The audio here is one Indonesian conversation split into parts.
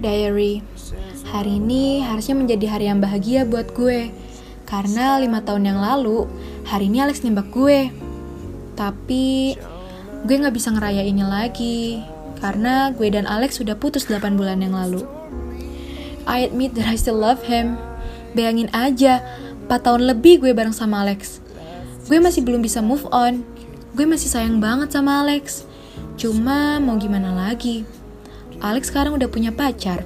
Diary, hari ini harusnya menjadi hari yang bahagia buat gue. Karena lima tahun yang lalu, hari ini Alex nembak gue. Tapi, gue gak bisa ngerayainnya lagi. Karena gue dan Alex sudah putus 8 bulan yang lalu. I admit that I still love him. Bayangin aja, 4 tahun lebih gue bareng sama Alex. Gue masih belum bisa move on. Gue masih sayang banget sama Alex. Cuma mau gimana lagi? Alex sekarang udah punya pacar.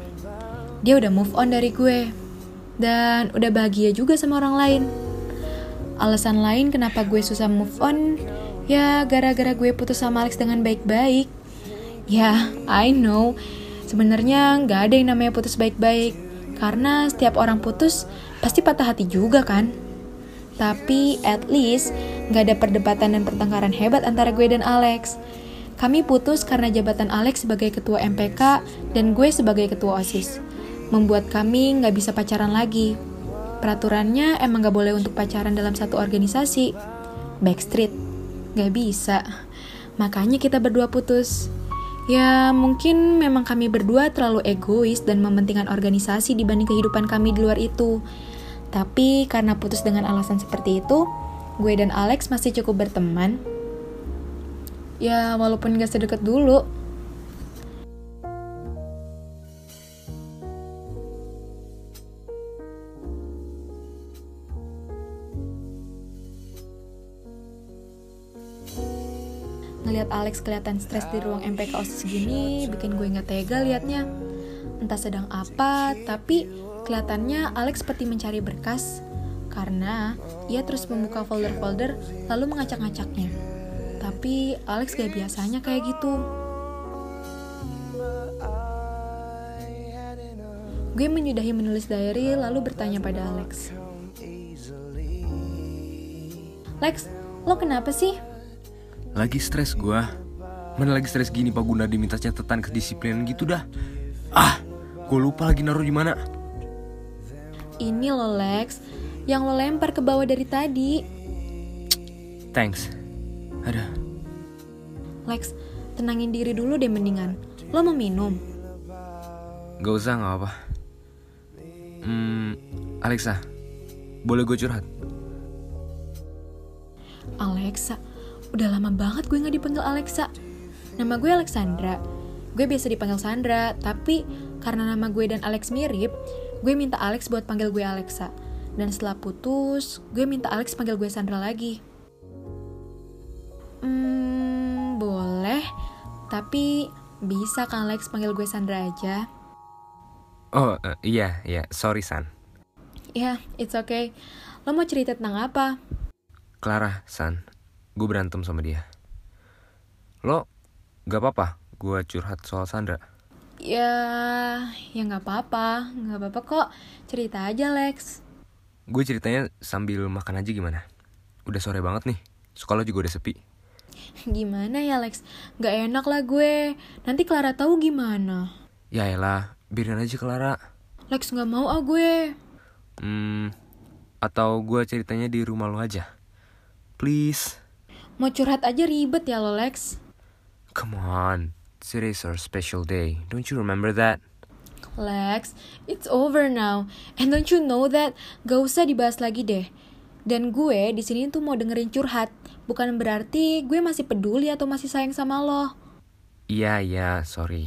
Dia udah move on dari gue. Dan udah bahagia juga sama orang lain. Alasan lain kenapa gue susah move on, ya gara-gara gue putus sama Alex dengan baik-baik. Ya, I know. Sebenarnya nggak ada yang namanya putus baik-baik. Karena setiap orang putus pasti patah hati juga kan. Tapi at least nggak ada perdebatan dan pertengkaran hebat antara gue dan Alex. Kami putus karena jabatan Alex sebagai ketua MPK dan gue sebagai ketua OSIS. Membuat kami nggak bisa pacaran lagi. Peraturannya emang nggak boleh untuk pacaran dalam satu organisasi. Backstreet. Nggak bisa. Makanya kita berdua putus. Ya, mungkin memang kami berdua terlalu egois dan mementingkan organisasi dibanding kehidupan kami di luar itu. Tapi karena putus dengan alasan seperti itu, gue dan Alex masih cukup berteman ya walaupun gak sedekat dulu. Ngelihat Alex kelihatan stres di ruang MPK OSIS segini bikin gue nggak tega liatnya. Entah sedang apa tapi kelihatannya Alex seperti mencari berkas. Karena ia terus membuka folder-folder lalu mengacak-ngacaknya. Tapi Alex gak biasanya kayak gitu. Gue menyudahi menulis diary lalu bertanya pada Alex. Lex, lo kenapa sih? Lagi stres gue. Mana lagi stres gini Pak Guna diminta catatan kedisiplinan gitu dah. Ah, gue lupa lagi naruh di mana. Ini lo Lex, yang lo lempar ke bawah dari tadi. Thanks. Ada. Lex, tenangin diri dulu deh mendingan. Lo mau minum? Gak usah, gak apa. Hmm, Alexa, boleh gue curhat? Alexa, udah lama banget gue gak dipanggil Alexa. Nama gue Alexandra. Gue biasa dipanggil Sandra, tapi karena nama gue dan Alex mirip, gue minta Alex buat panggil gue Alexa. Dan setelah putus, gue minta Alex panggil gue Sandra lagi. Hmm, boleh. Tapi bisa kan Lex panggil gue Sandra aja? Oh, uh, iya, iya. Sorry, San. Ya, yeah, it's okay. Lo mau cerita tentang apa? Clara, San. Gue berantem sama dia. Lo gak apa-apa gue curhat soal Sandra? Ya, ya gak apa-apa. Gak apa-apa kok. Cerita aja, Lex. Gue ceritanya sambil makan aja gimana? Udah sore banget nih. Sekolah juga udah sepi. Gimana ya Lex? Gak enak lah gue. Nanti Clara tahu gimana? Ya elah, biarin aja Clara. Lex gak mau ah gue. Hmm, atau gue ceritanya di rumah lo aja. Please. Mau curhat aja ribet ya lo Lex. Come on, today's our special day. Don't you remember that? Lex, it's over now. And don't you know that? Gak usah dibahas lagi deh. Dan gue di sini tuh mau dengerin curhat, bukan berarti gue masih peduli atau masih sayang sama lo. Iya, iya, sorry.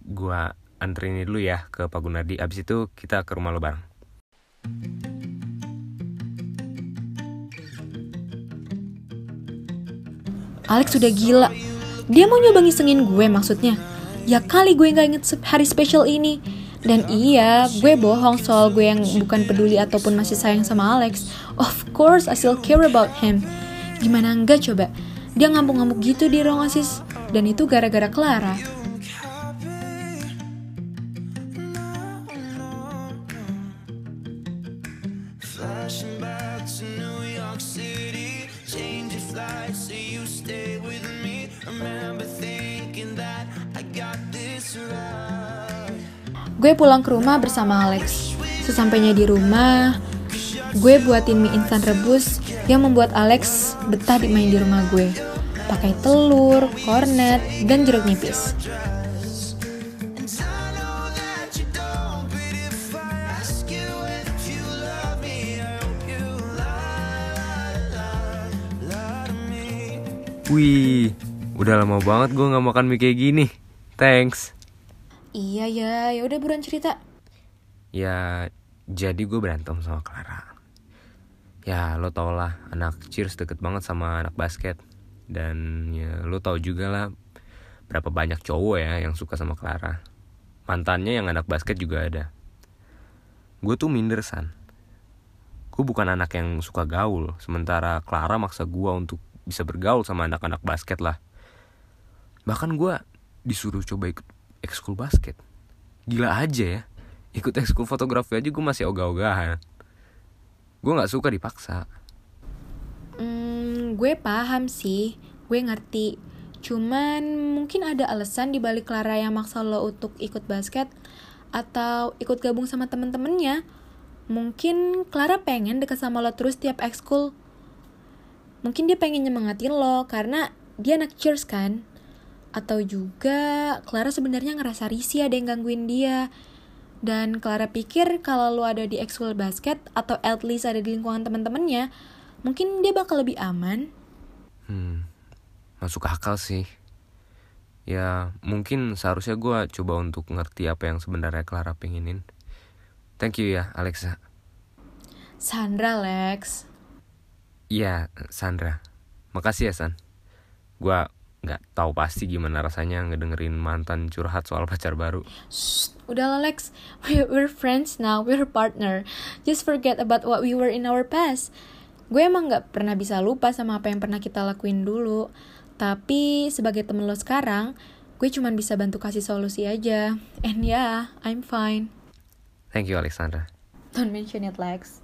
Gue anterin dulu ya ke Pak Gunardi, abis itu kita ke rumah lo bareng. Alex sudah gila. Dia mau nyoba ngisengin gue maksudnya. Ya kali gue gak inget hari spesial ini. Dan iya, gue bohong soal gue yang bukan peduli ataupun masih sayang sama Alex. Of course, I still care about him. Gimana enggak coba? Dia ngamuk-ngamuk gitu di ruang osis. Dan itu gara-gara Clara. Gue pulang ke rumah bersama Alex. Sesampainya di rumah, gue buatin mie instan rebus yang membuat Alex betah dimain di rumah gue. Pakai telur, kornet, dan jeruk nipis. Wih, udah lama banget gue gak makan mie kayak gini. Thanks. Iya ya, ya udah buruan cerita. Ya, jadi gue berantem sama Clara. Ya, lo tau lah, anak cheers deket banget sama anak basket. Dan ya, lo tau juga lah berapa banyak cowok ya yang suka sama Clara. Mantannya yang anak basket juga ada. Gue tuh minder, San. Gue bukan anak yang suka gaul, sementara Clara maksa gue untuk bisa bergaul sama anak-anak basket lah. Bahkan gue disuruh coba ikut ekskul basket. Gila aja ya. Ikut ekskul fotografi aja gue masih ogah-ogahan. Gue gak suka dipaksa. Hmm, gue paham sih, gue ngerti. Cuman mungkin ada alasan di balik Clara yang maksa lo untuk ikut basket atau ikut gabung sama temen-temennya. Mungkin Clara pengen deket sama lo terus tiap ekskul. Mungkin dia pengen nyemangatin lo karena dia anak cheers kan. Atau juga Clara sebenarnya ngerasa risih ada yang gangguin dia. Dan Clara pikir kalau lo ada di ekskul basket atau at least ada di lingkungan teman-temannya, mungkin dia bakal lebih aman. Hmm, masuk akal sih. Ya, mungkin seharusnya gue coba untuk ngerti apa yang sebenarnya Clara pengenin. Thank you ya, Alexa. Sandra, Lex. Iya, Sandra. Makasih ya, San. Gua nggak tahu pasti gimana rasanya ngedengerin mantan curhat soal pacar baru. Shh, udah Lex. We- We're friends now, we're partner. Just forget about what we were in our past. Gue emang gak pernah bisa lupa sama apa yang pernah kita lakuin dulu. Tapi sebagai temen lo sekarang, gue cuman bisa bantu kasih solusi aja. And yeah, I'm fine. Thank you, Alexandra. Don't mention it, Lex.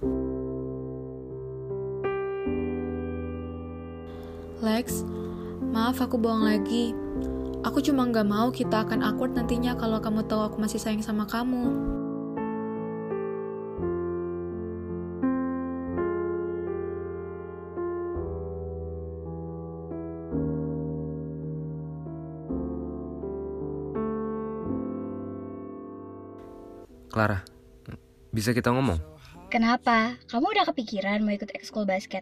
Lex, maaf aku bohong lagi. Aku cuma nggak mau kita akan awkward nantinya kalau kamu tahu aku masih sayang sama kamu. Clara, bisa kita ngomong? Kenapa? Kamu udah kepikiran mau ikut ekskul basket?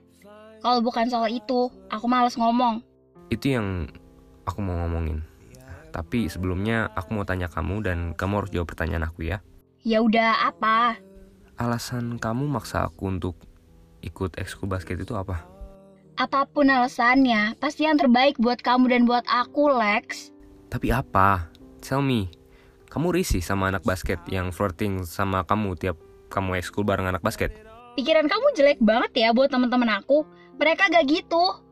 Kalau bukan soal itu, aku males ngomong. Itu yang aku mau ngomongin. Tapi sebelumnya aku mau tanya kamu dan kamu harus jawab pertanyaan aku ya. Ya udah apa? Alasan kamu maksa aku untuk ikut ekskul basket itu apa? Apa pun alasannya, pasti yang terbaik buat kamu dan buat aku, Lex. Tapi apa? Tell me. Kamu risih sama anak basket yang flirting sama kamu tiap kamu ekskul bareng anak basket? Pikiran kamu jelek banget ya buat teman-teman aku. Mereka gak gitu.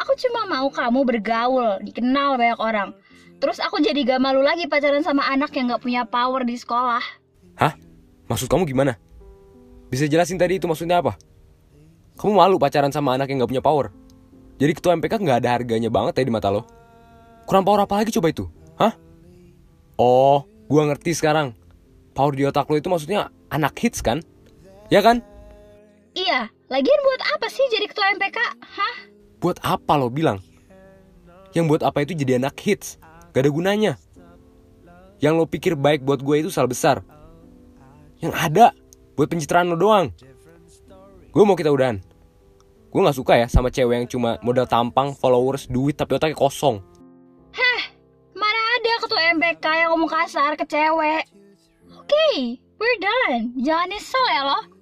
Aku cuma mau kamu bergaul, dikenal banyak orang. Terus aku jadi gak malu lagi pacaran sama anak yang gak punya power di sekolah. Hah? Maksud kamu gimana? Bisa jelasin tadi itu maksudnya apa? Kamu malu pacaran sama anak yang gak punya power? Jadi ketua MPK gak ada harganya banget ya di mata lo? Kurang power apa lagi coba itu? Hah? Oh, gua ngerti sekarang. Power di otak lo itu maksudnya anak hits kan? Ya kan? Iya, lagian buat apa sih jadi ketua MPK? Hah? Buat apa lo bilang? Yang buat apa itu jadi anak hits? Gak ada gunanya. Yang lo pikir baik buat gue itu salah besar. Yang ada buat pencitraan lo doang. Gue mau kita udahan. Gue gak suka ya sama cewek yang cuma modal tampang, followers, duit tapi otaknya kosong. Heh, mana ada ketua MPK yang ngomong kasar ke cewek? Oke, we're done. Jangan nyesel ya lo.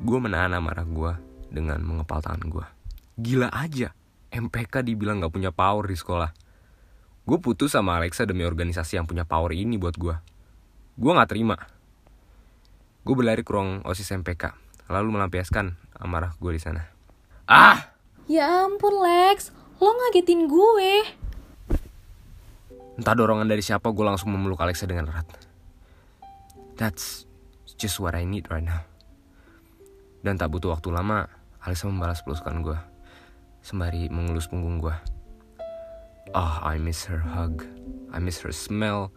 Gue menahan amarah gue dengan mengepal tangan gue. Gila aja, MPK dibilang gak punya power di sekolah. Gue putus sama Alexa demi organisasi yang punya power ini buat gue. Gue gak terima. Gue berlari ke ruang OSIS MPK, lalu melampiaskan amarah gue di sana. Ah! Ya ampun, Lex. Lo ngagetin gue. Entah dorongan dari siapa, gue langsung memeluk Alexa dengan erat. That's just what I need right now. Dan tak butuh waktu lama, Alexa membalas pelusukan gue. Sembari mengelus punggung gue. Ah, I miss her hug. I miss her smell.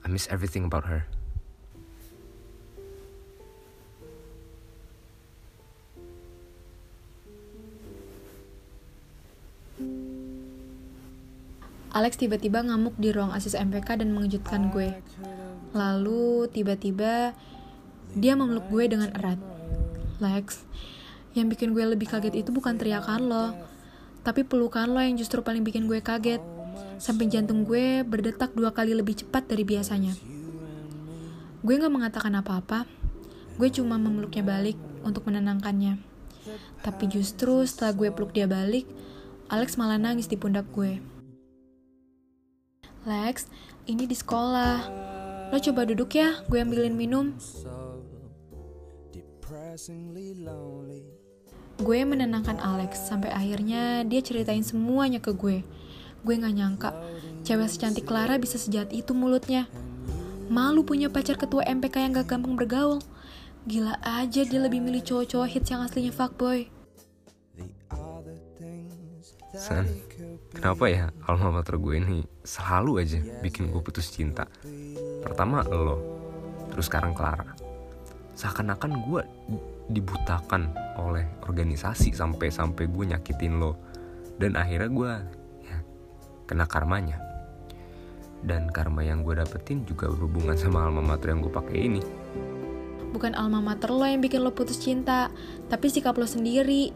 I miss everything about her. Alex tiba-tiba ngamuk di ruang asis MPK dan mengejutkan gue. Lalu tiba-tiba dia memeluk gue dengan erat. Lex, yang bikin gue lebih kaget itu bukan teriakan lo, tapi pelukan lo yang justru paling bikin gue kaget. Sampai jantung gue berdetak dua kali lebih cepat dari biasanya. Gue gak mengatakan apa-apa, gue cuma memeluknya balik untuk menenangkannya. Tapi justru setelah gue peluk dia balik, Alex malah nangis di pundak gue. Lex, ini di sekolah. Lo coba duduk ya, gue ambilin minum. Gue menenangkan Alex sampai akhirnya dia ceritain semuanya ke gue. Gue gak nyangka cewek secantik Clara bisa sejahat itu mulutnya. Malu punya pacar ketua MPK yang gak gampang bergaul. Gila aja dia lebih milih cowok-cowok hits yang aslinya fuckboy. San, kenapa ya alma mater gue ini selalu aja bikin gue putus cinta? Pertama lo, terus sekarang Clara. Seakan-akan gue dibutakan oleh organisasi sampai-sampai gue nyakitin lo. Dan akhirnya gue ya, kena karmanya. Dan karma yang gue dapetin juga berhubungan sama alma mater yang gue pakai ini. Bukan alma mater lo yang bikin lo putus cinta, tapi sikap lo sendiri.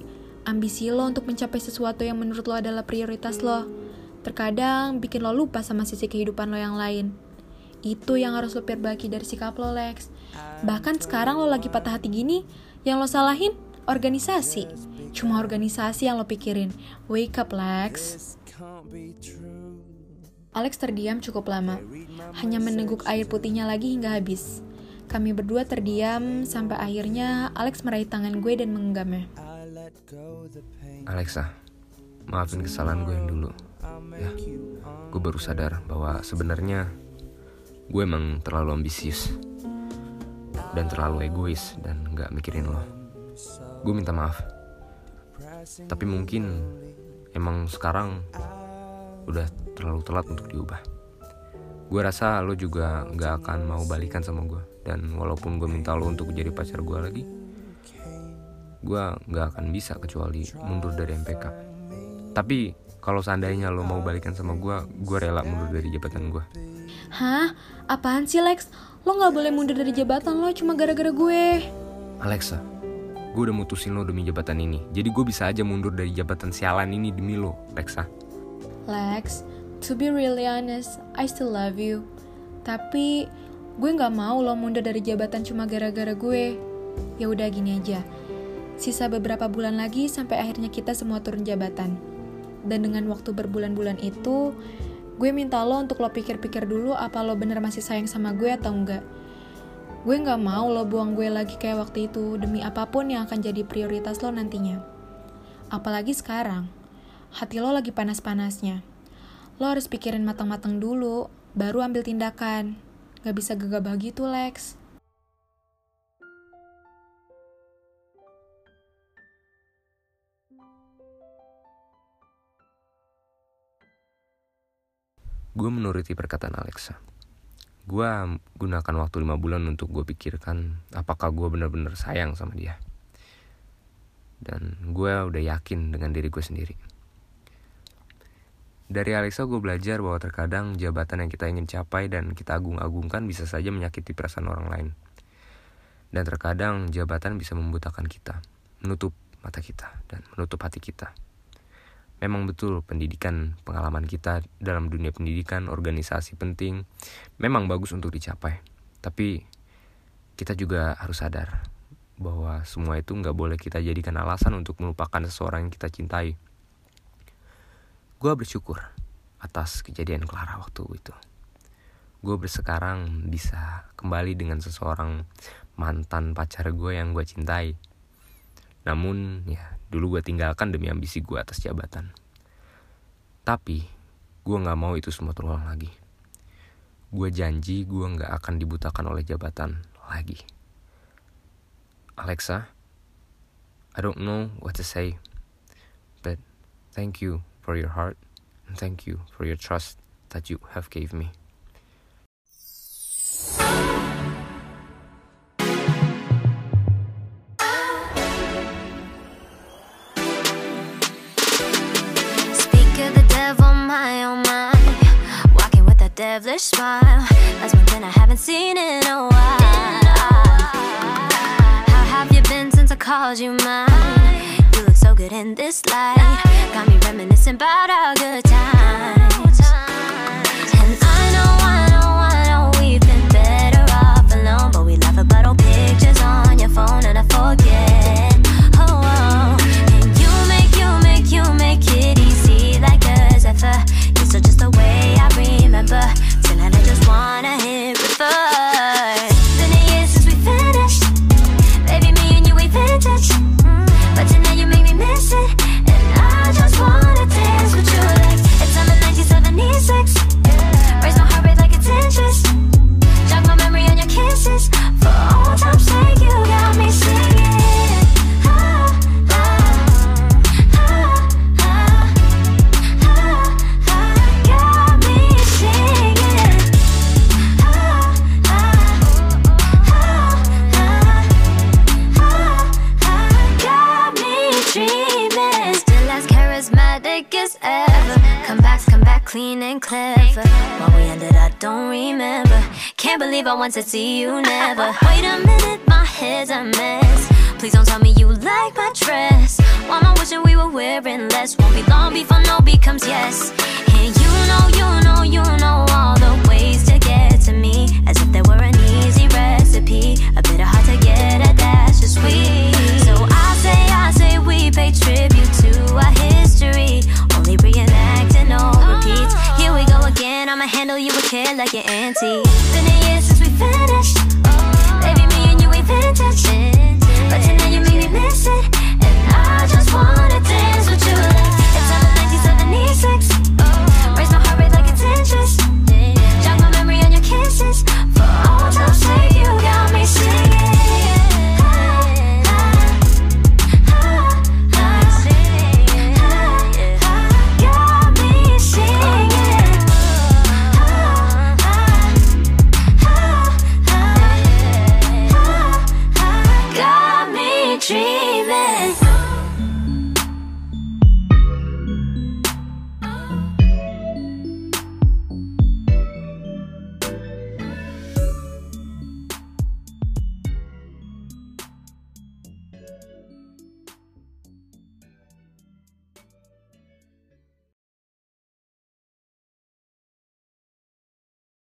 Ambisi lo untuk mencapai sesuatu yang menurut lo adalah prioritas lo. Terkadang bikin lo lupa sama sisi kehidupan lo yang lain. Itu yang harus lo perbaiki dari sikap lo, Lex. Bahkan sekarang lo lagi patah hati gini, yang lo salahin organisasi. Cuma organisasi yang lo pikirin. Wake up, Lex. Alex terdiam cukup lama, hanya meneguk air putihnya lagi hingga habis. Kami berdua terdiam sampai akhirnya Alex meraih tangan gue dan menggenggamnya. Alexa, maafin kesalahan gue yang dulu. Ya, gue baru sadar bahwa sebenarnya gue emang terlalu ambisius dan terlalu egois dan nggak mikirin lo. Gue minta maaf. Tapi mungkin emang sekarang udah terlalu telat untuk diubah. Gue rasa lo juga nggak akan mau balikan sama gue. Dan walaupun gue minta lo untuk jadi pacar gue lagi, gue nggak akan bisa kecuali mundur dari MPK. Tapi kalau seandainya lo mau balikan sama gue, gue rela mundur dari jabatan gue. Hah? Apaan sih Lex? Lo gak boleh mundur dari jabatan lo cuma gara-gara gue. Alexa, gue udah mutusin lo demi jabatan ini. Jadi gue bisa aja mundur dari jabatan sialan ini demi lo, Alexa. Lex, to be really honest, I still love you. Tapi gue gak mau lo mundur dari jabatan cuma gara-gara gue. Ya udah gini aja. Sisa beberapa bulan lagi sampai akhirnya kita semua turun jabatan. Dan dengan waktu berbulan-bulan itu, gue minta lo untuk lo pikir-pikir dulu apa lo bener masih sayang sama gue atau enggak. Gue gak mau lo buang gue lagi kayak waktu itu demi apa pun yang akan jadi prioritas lo nantinya. Apalagi sekarang, hati lo lagi panas-panasnya. Lo harus pikirin matang-matang dulu, baru ambil tindakan. Gak bisa gegabah gitu, Lex. Gue menuruti perkataan Alexa. Gue gunakan waktu lima bulan untuk gue pikirkan apakah gue bener-bener sayang sama dia. Dan gue udah yakin dengan diri gue sendiri. Dari Alexa gue belajar bahwa terkadang jabatan yang kita ingin capai dan kita agung-agungkan bisa saja menyakiti perasaan orang lain. Dan terkadang jabatan bisa membutakan kita, menutup mata kita, dan menutup hati kita. Memang betul pendidikan, pengalaman kita dalam dunia pendidikan, organisasi penting, memang bagus untuk dicapai. Tapi kita juga harus sadar bahwa semua itu nggak boleh kita jadikan alasan untuk melupakan seseorang yang kita cintai. Gue bersyukur atas kejadian Clara waktu itu. Gue bersekarang bisa kembali dengan seseorang mantan pacar gue yang gue cintai. Namun ya dulu gue tinggalkan demi ambisi gue atas jabatan. Tapi gue gak mau itu semua terulang lagi. Gue janji gue gak akan dibutakan oleh jabatan lagi. Alexa, I don't know what to say, but thank you for your heart and thank you for your trust that you have gave me. My oh my. devilish smile. That's one thing I haven't seen in a while. How have you been since I called you mine? You look so good in this light. Got me reminiscing about our good times. And I know, I know, I know we've been better off alone. But we laugh about old pictures on your phone and I forget. Can't believe I once to see you never. Wait a minute, my head's a mess. Please don't tell me you like my dress. Why am I wishing we were wearing less? Won't be long before no becomes yes. And you know, you know, you know all the ways to get to me. As if there were an easy recipe. A bit of hard to get, a dash of sweet. So I say